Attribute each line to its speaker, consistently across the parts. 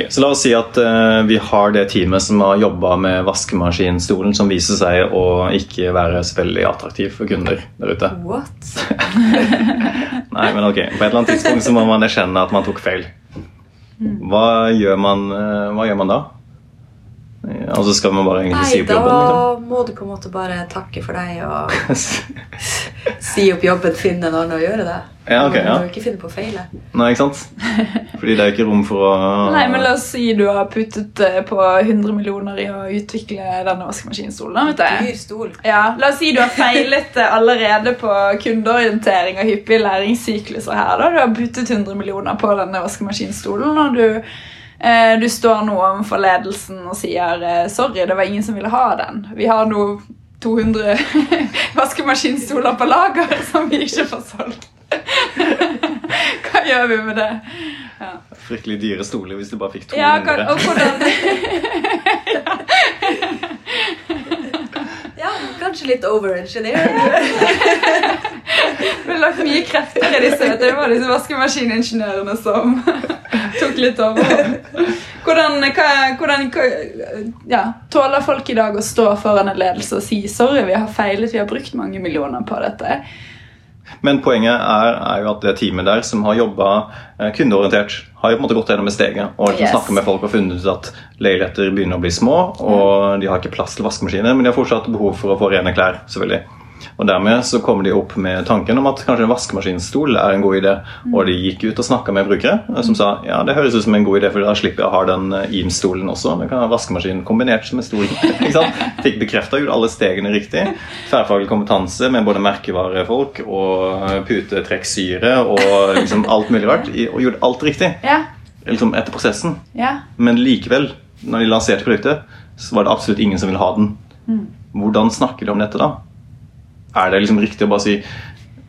Speaker 1: Ok, Så la oss si at uh, vi har det teamet som har jobba med vaskemaskinstolen, som viser seg å ikke være så veldig attraktiv for kunder der ute.
Speaker 2: What?
Speaker 1: Nei, men ok, På et eller annet tidspunkt så må man erkjenne at man tok feil. Hva gjør man, uh, hva gjør man da? Ja, Altså skal man bare egentlig
Speaker 2: Nei,
Speaker 1: si opp
Speaker 2: da
Speaker 1: jobben?
Speaker 2: må du på en måte bare takke for deg og
Speaker 1: Liksom?
Speaker 2: si opp jobben, finne en annen å gjøre det.
Speaker 1: Ja, ok, ja.
Speaker 2: Du må ikke finne på å feile.
Speaker 1: Nei, ikke sant? Fordi det er ikke rom for å
Speaker 3: Nei, men La oss si du har puttet eh, på 100 millioner i å utvikle denne vaskemaskinstolen. vet du.
Speaker 2: Dyr stol.
Speaker 3: Ja, La oss si du har feilet eh, allerede på kundeorientering og hyppige læringssykluser her. da. Du har puttet 100 millioner på denne vaskemaskinstolen, og du, du står nå overfor ledelsen og sier eh, sorry, det var ingen som ville ha den. Vi har nå 200 vaskemaskinstoler på lager som vi ikke får solgt. Hva gjør vi med det? Ja.
Speaker 1: Fryktelig dyre stoler hvis du bare fikk 200.
Speaker 3: Ja, og hvordan
Speaker 2: Ja, kanskje litt overengineering.
Speaker 3: Vi har lagt mye krefter i disse. Det var disse vaskemaskiningeniørene som tok litt over. Hvordan, hva, hvordan hva, ja, Tåler folk i dag å stå foran en ledelse og si sorry, vi har feilet, vi har brukt mange millioner på dette?
Speaker 1: Men poenget er, er jo at det teamet der som har jobba kundeorientert, har jo på en måte gått gjennom et steget og
Speaker 3: Yes.
Speaker 1: snakket med folk og funnet ut at leiligheter begynner å bli små, og de har ikke plass til vaskemaskiner, men de har fortsatt behov for å få rene klær. selvfølgelig. Og Dermed så kommer de opp med tanken om at kanskje en vaskemaskinstol er en god idé. Og de gikk ut og snakka med brukere eh, som sa ja, det høres ut som en god idé, for da slipper jeg å ha den eh, Eames-stolen også. Vi kan ha vaskemaskin kombinert med en stol. Fikk bekrefta alle stegene riktig. Tverrfaglig kompetanse med både merkevarefolk og eh, putetrekksyre og liksom alt mulig rart. Og gjorde alt riktig
Speaker 3: Ja,
Speaker 1: liksom etter prosessen.
Speaker 3: ja.
Speaker 1: Men likevel, når de lanserte produktet, så var det absolutt ingen som ville ha den. Hvordan snakker de om dette da? Er det liksom riktig å bare si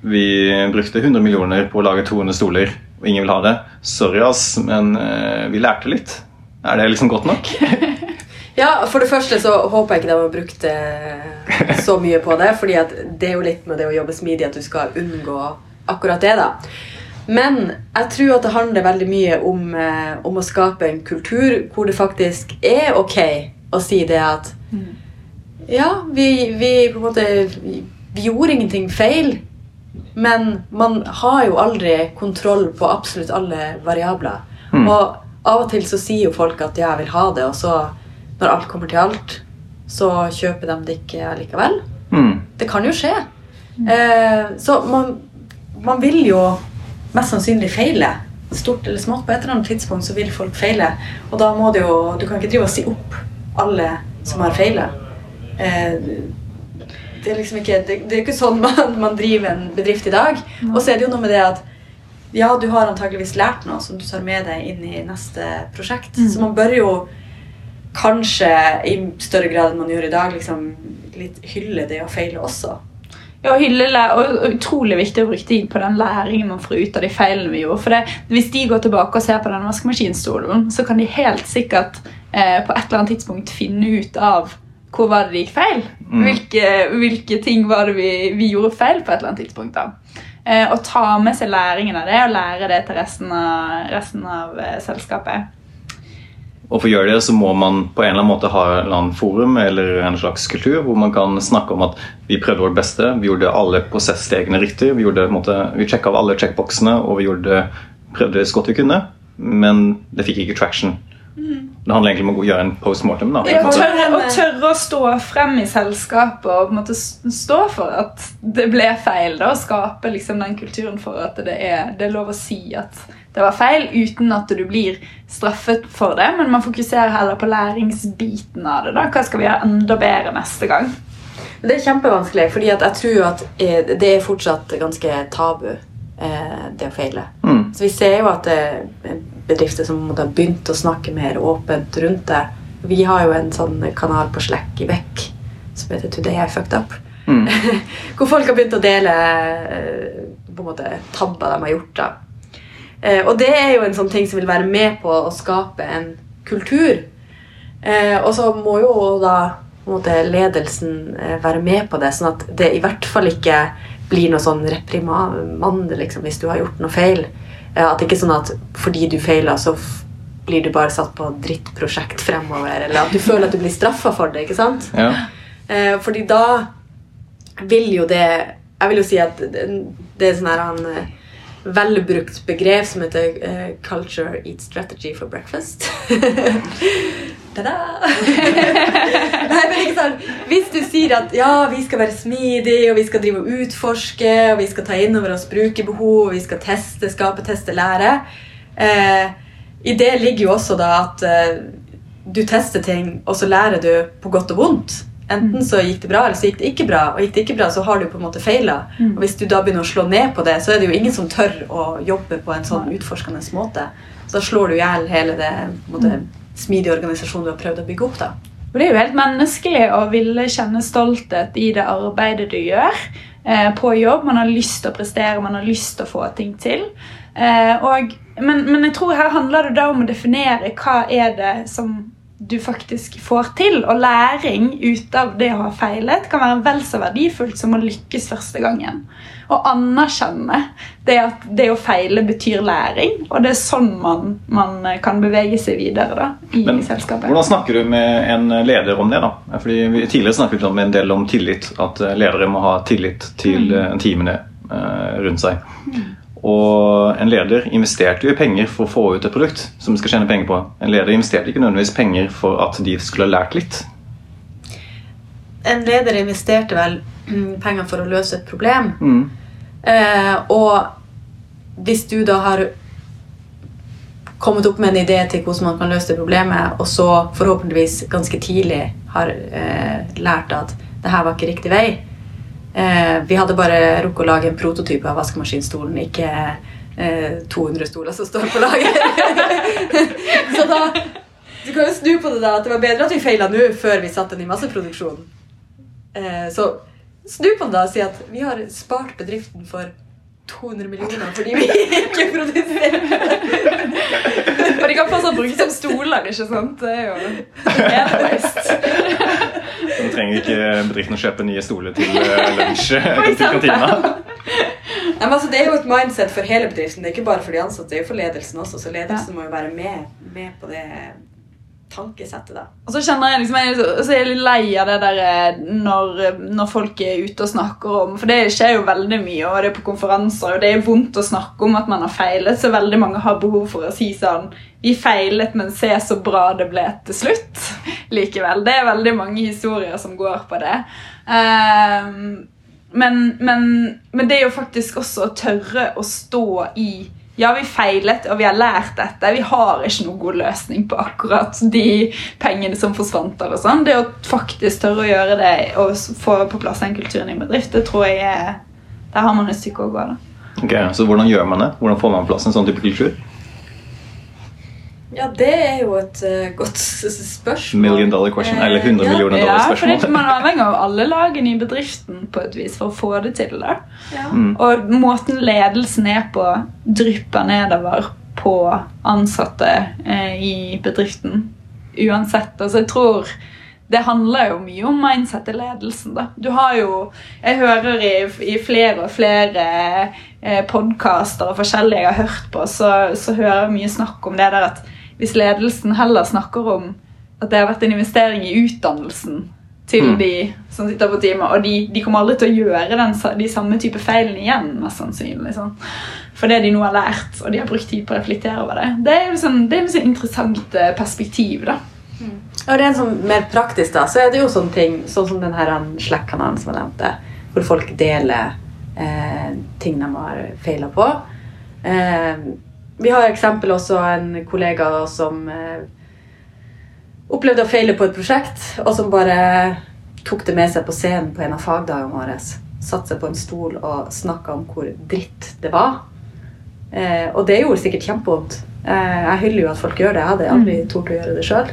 Speaker 1: vi brukte 100 millioner på å lage 200 stoler, og ingen vil ha det? Sorry, ass, men eh, vi lærte litt. Er det liksom godt nok?
Speaker 2: Ja, For det første så håper jeg ikke de har brukt eh, så mye på det. fordi at det er jo litt med det å jobbe smidig at du skal unngå akkurat det. da. Men jeg tror at det handler veldig mye om, eh, om å skape en kultur hvor det faktisk er ok å si det at Ja, vi, vi på en måte vi, gjorde ingenting feil. Men man har jo aldri kontroll på absolutt alle variabler.
Speaker 1: Mm.
Speaker 2: Og av og til så sier jo folk at ja, jeg vil ha det, og så, når alt kommer til alt, så kjøper de det ikke likevel.
Speaker 1: Mm.
Speaker 2: Det kan jo skje. Eh, så man, man vil jo mest sannsynlig feile. Stort eller smått. På et eller annet tidspunkt så vil folk feile. Og da må du jo Du kan ikke drive og si opp alle som har feila. Eh, det er liksom ikke Det, det er ikke sånn man, man driver en bedrift i dag. Og så er det jo noe med det at ja, du har antageligvis lært noe som du tar med deg inn i neste prosjekt. Så man bør jo kanskje i større grad enn man gjør i dag, liksom litt hylle det å feile også.
Speaker 3: Ja, hylle og utrolig viktig å bruke tid på den læringen man får ut av de feilene vi gjorde. For det, Hvis de går tilbake og ser på den vaskemaskinstolen, så kan de helt sikkert eh, på et eller annet tidspunkt finne ut av hvor var det det gikk feil.
Speaker 1: Mm.
Speaker 3: Hvilke, hvilke ting var det vi, vi gjorde feil på et eller annet tidspunkt. da. Eh, og ta med seg læringen av det og lære det til resten av, resten av eh, selskapet.
Speaker 1: Og for å gjøre det så må man på en eller annen måte ha en eller annen forum eller en slags kultur hvor man kan snakke om at vi prøvde vårt beste, vi gjorde alle prosessstegene riktig, vi, gjorde, måte, vi sjekka av alle checkboxene og vi gjorde, prøvde så godt vi kunne, men det fikk ikke traction. Det handler egentlig om å gjøre en postmortem. da.
Speaker 3: Ja, og, tørre, og tørre å stå frem i selskapet og på en måte stå for at det ble feil. da, Og skape liksom den kulturen for at det er, det er lov å si at det var feil, uten at du blir straffet for det. Men man fokuserer heller på læringsbiten av det. da, Hva skal vi gjøre enda bedre neste gang?
Speaker 2: Det er kjempevanskelig, fordi jeg tror at eh, det er fortsatt ganske tabu, det å feile.
Speaker 1: Mm.
Speaker 2: Så vi ser jo at det er bedrifter som har begynt å snakke mer åpent rundt det. Vi har jo en sånn kanal på Slack i Vekk som heter Today I Fucked Up.
Speaker 1: Mm.
Speaker 2: Hvor folk har begynt å dele eh, på en måte tabber de har gjort. da. Eh, og det er jo en sånn ting som vil være med på å skape en kultur. Eh, og så må jo da måte, ledelsen eh, være med på det, sånn at det i hvert fall ikke blir noe sånn reprimande liksom, hvis du har gjort noe feil. At det ikke er sånn at fordi du feiler, så blir du bare satt på drittprosjekt fremover, eller at du føler at du blir straffa for det. ikke sant?
Speaker 1: Ja.
Speaker 2: Eh, fordi da vil jo det Jeg vil jo si at det, det er sånn her han eh, velbrukt begrep som heter eh, 'culture eat strategy for breakfast'. Nei, men ikke sant? Hvis du sier at ja, vi skal være smidige, og vi skal drive og utforske, og vi skal ta inn over oss brukerbehov, og vi skal teste, skape, teste, lære eh, I det ligger jo også da at eh, du tester ting, og så lærer du på godt og vondt. Enten så gikk det bra, eller så gikk det ikke bra. Og gikk det ikke bra, så har du på en måte feila.
Speaker 3: Mm.
Speaker 2: Og hvis du da begynner å slå ned på det, så er det jo ingen som tør å jobbe på en sånn utforskende måte. Så da slår du i hjel hele det på en måte, smidige organisasjon du har prøvd å bygge opp. da.
Speaker 3: Det er jo helt menneskelig å ville kjenne stolthet i det arbeidet du gjør eh, på jobb. Man har lyst til å prestere, man har lyst til å få ting til. Eh, og, men, men jeg tror her handler det da om å definere hva er det som du faktisk får til. Og læring ut av det å ha feilet kan være vel så verdifullt som å lykkes første gangen. Og anerkjenne det at det å feile betyr læring. Og det er sånn man, man kan bevege seg videre da, i
Speaker 1: Men
Speaker 3: selskapet.
Speaker 1: hvordan snakker du med en leder om det? da? Fordi vi Tidligere snakket vi om en del om tillit. At eh, ledere må ha tillit til mm. teamene eh, rundt seg. Og en leder investerte jo i penger for å få ut et produkt som de skal tjene penger på. En leder investerte ikke nødvendigvis penger for at de skulle ha lært litt.
Speaker 2: En leder investerte vel mm, penger for å løse et problem.
Speaker 1: Mm.
Speaker 2: Eh, og hvis du da har kommet opp med en idé til hvordan man kan løse det problemet, og så forhåpentligvis ganske tidlig har eh, lært at det her var ikke riktig vei Vi hadde bare rukket å lage en prototype av vaskemaskinstolen, ikke eh, 200 stoler som står på lager. så da Du kan jo snu på det da, at det var bedre at vi feila nå før vi satte den i masseproduksjon. Eh, så snu på det da og si at vi har spart bedriften for 200 millioner fordi vi ikke produserer.
Speaker 3: For de kan fortsatt brukes som stoler, ikke sant? Det er jo helt waste.
Speaker 1: Så trenger ikke bedriften å kjøpe nye stoler til eh, lunsj til kantina.
Speaker 2: Nei, men altså, det er jo et mindset for hele bedriften. Det er ikke bare for de ansatte, det er jo for ledelsen også. Så ledelsen må jo være med, med på det tankesettet. da.
Speaker 3: Og så kjenner jeg liksom, jeg, så- så er jeg litt lei av det der eh, når, når folk er ute og snakker om For det skjer jo veldig mye, og det er på konferanser, og det er vondt å snakke om at man har feilet, så veldig mange har behov for å si sånn Vi feilet, men se så bra det ble til slutt. Likevel. Det er veldig mange historier som går på det. Ehm, men, men, men det er jo faktisk også å tørre å stå i ja, vi feilet, og vi har lært dette. Vi har ikke noen god løsning på akkurat de pengene som forsvant. eller sånn. Det å faktisk tørre å gjøre det og få på plass den kulturen i en bedrift, det tror jeg er Der har man et stykke å gå. da.
Speaker 1: Ok, Så hvordan gjør man det? Hvordan får man på plass en sånn type kultur?
Speaker 2: Ja, det er jo et uh, godt spørsmål.
Speaker 1: Million dollar question,
Speaker 2: Eh,
Speaker 1: eller 100
Speaker 2: ja.
Speaker 1: millioner
Speaker 3: Ja,
Speaker 1: dollar
Speaker 3: for det,
Speaker 1: spørsmål.
Speaker 3: Man er avhengig av alle lagene i bedriften på et vis for å få det til. da.
Speaker 2: Ja.
Speaker 1: Mm.
Speaker 3: Og måten ledelsen er på, drypper nedover på ansatte eh, i bedriften. Uansett. Altså, jeg tror det handler jo mye om mindset i ledelsen. da. Du har jo Jeg hører i, i flere og flere eh, podkaster og forskjellige jeg har hørt på, så, så hører jeg mye snakk om det der at hvis ledelsen heller snakker om at det har vært en investering i utdannelsen til
Speaker 1: Mm.
Speaker 3: de som sitter på teamet, og de, de kommer aldri til å gjøre den, de samme type feilene igjen, mest sannsynlig. Sånn. For det de nå har lært, og de har brukt tid på å reflektere over det. Det er jo sånn, det er sånn interessant eh, perspektiv, da.
Speaker 2: Og rent sånn mer praktisk, da, så er det jo sånne ting sånn som den her Slack-kanalen som jeg nevnte, hvor folk deler eh, ting de har feila på. Eh, vi har eksempel også en kollega som eh, opplevde å feile på et prosjekt, og som bare tok det med seg på scenen på en av fagdagene våre. Satte seg på en stol og snakka om hvor dritt det var. Eh, og det gjorde sikkert kjempevondt. Eh, jeg hyller jo at folk gjør det. Jeg hadde aldri tort å gjøre det sjøl.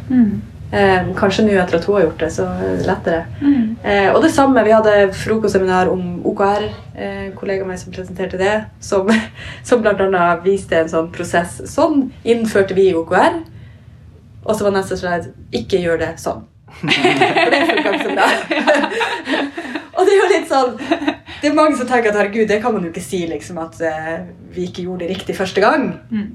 Speaker 2: Eh, kanskje nå etter at hun har gjort det, så er det lettere. Eh, og det samme, vi hadde frokostseminar om OKR. Eh, kollega meg som presenterte det, som, som bl.a. viste en sånn prosess. Sånn innførte vi OKR. Og så var neste slide ikke gjør det sånn. For det funka ikke som det. og det er jo litt sånn Det er mange som tenker at herregud, det kan man jo ikke si, liksom, at eh, vi ikke gjorde det riktig første gang.
Speaker 3: Mm.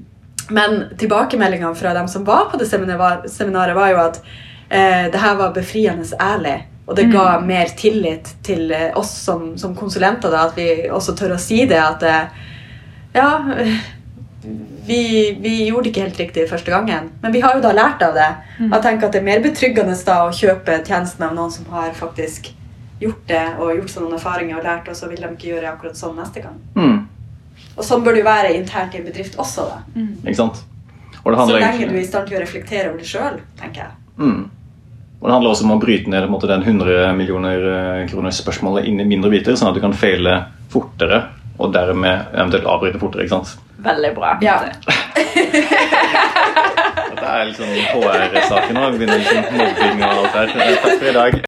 Speaker 2: Men tilbakemeldingene fra dem som var på det seminaret, var jo at eh, det her var befriende ærlig. Og det ga mer tillit til eh, oss som, som konsulenter, da, at vi også tør å si det. At eh, ja, eh, vi, vi gjorde det ikke helt riktig første gangen, men vi har jo da lært av det. Jeg tenker at Det er mer betryggende da å kjøpe tjenesten av noen som har faktisk gjort det og gjort seg noen erfaringer og lært, og så vil de ikke gjøre akkurat sånn neste gang.
Speaker 1: Mm.
Speaker 2: Og sånn bør det jo være internt i en bedrift også. da.
Speaker 1: Ikke sant? Og det
Speaker 2: Så lenge du er i stand til å reflektere over det sjøl, tenker jeg.
Speaker 1: Mm. Og Det handler også om å bryte ned måte, den 100 millioner kroner spørsmålet inn i mindre biter, sånn at du kan feile fortere og dermed eventuelt avbryte fortere. ikke sant?
Speaker 3: Veldig bra.
Speaker 2: Ja.
Speaker 1: Dette er sånn HR-saken nå. Vi begynner liksom mobbing og alt der. Takk for i dag.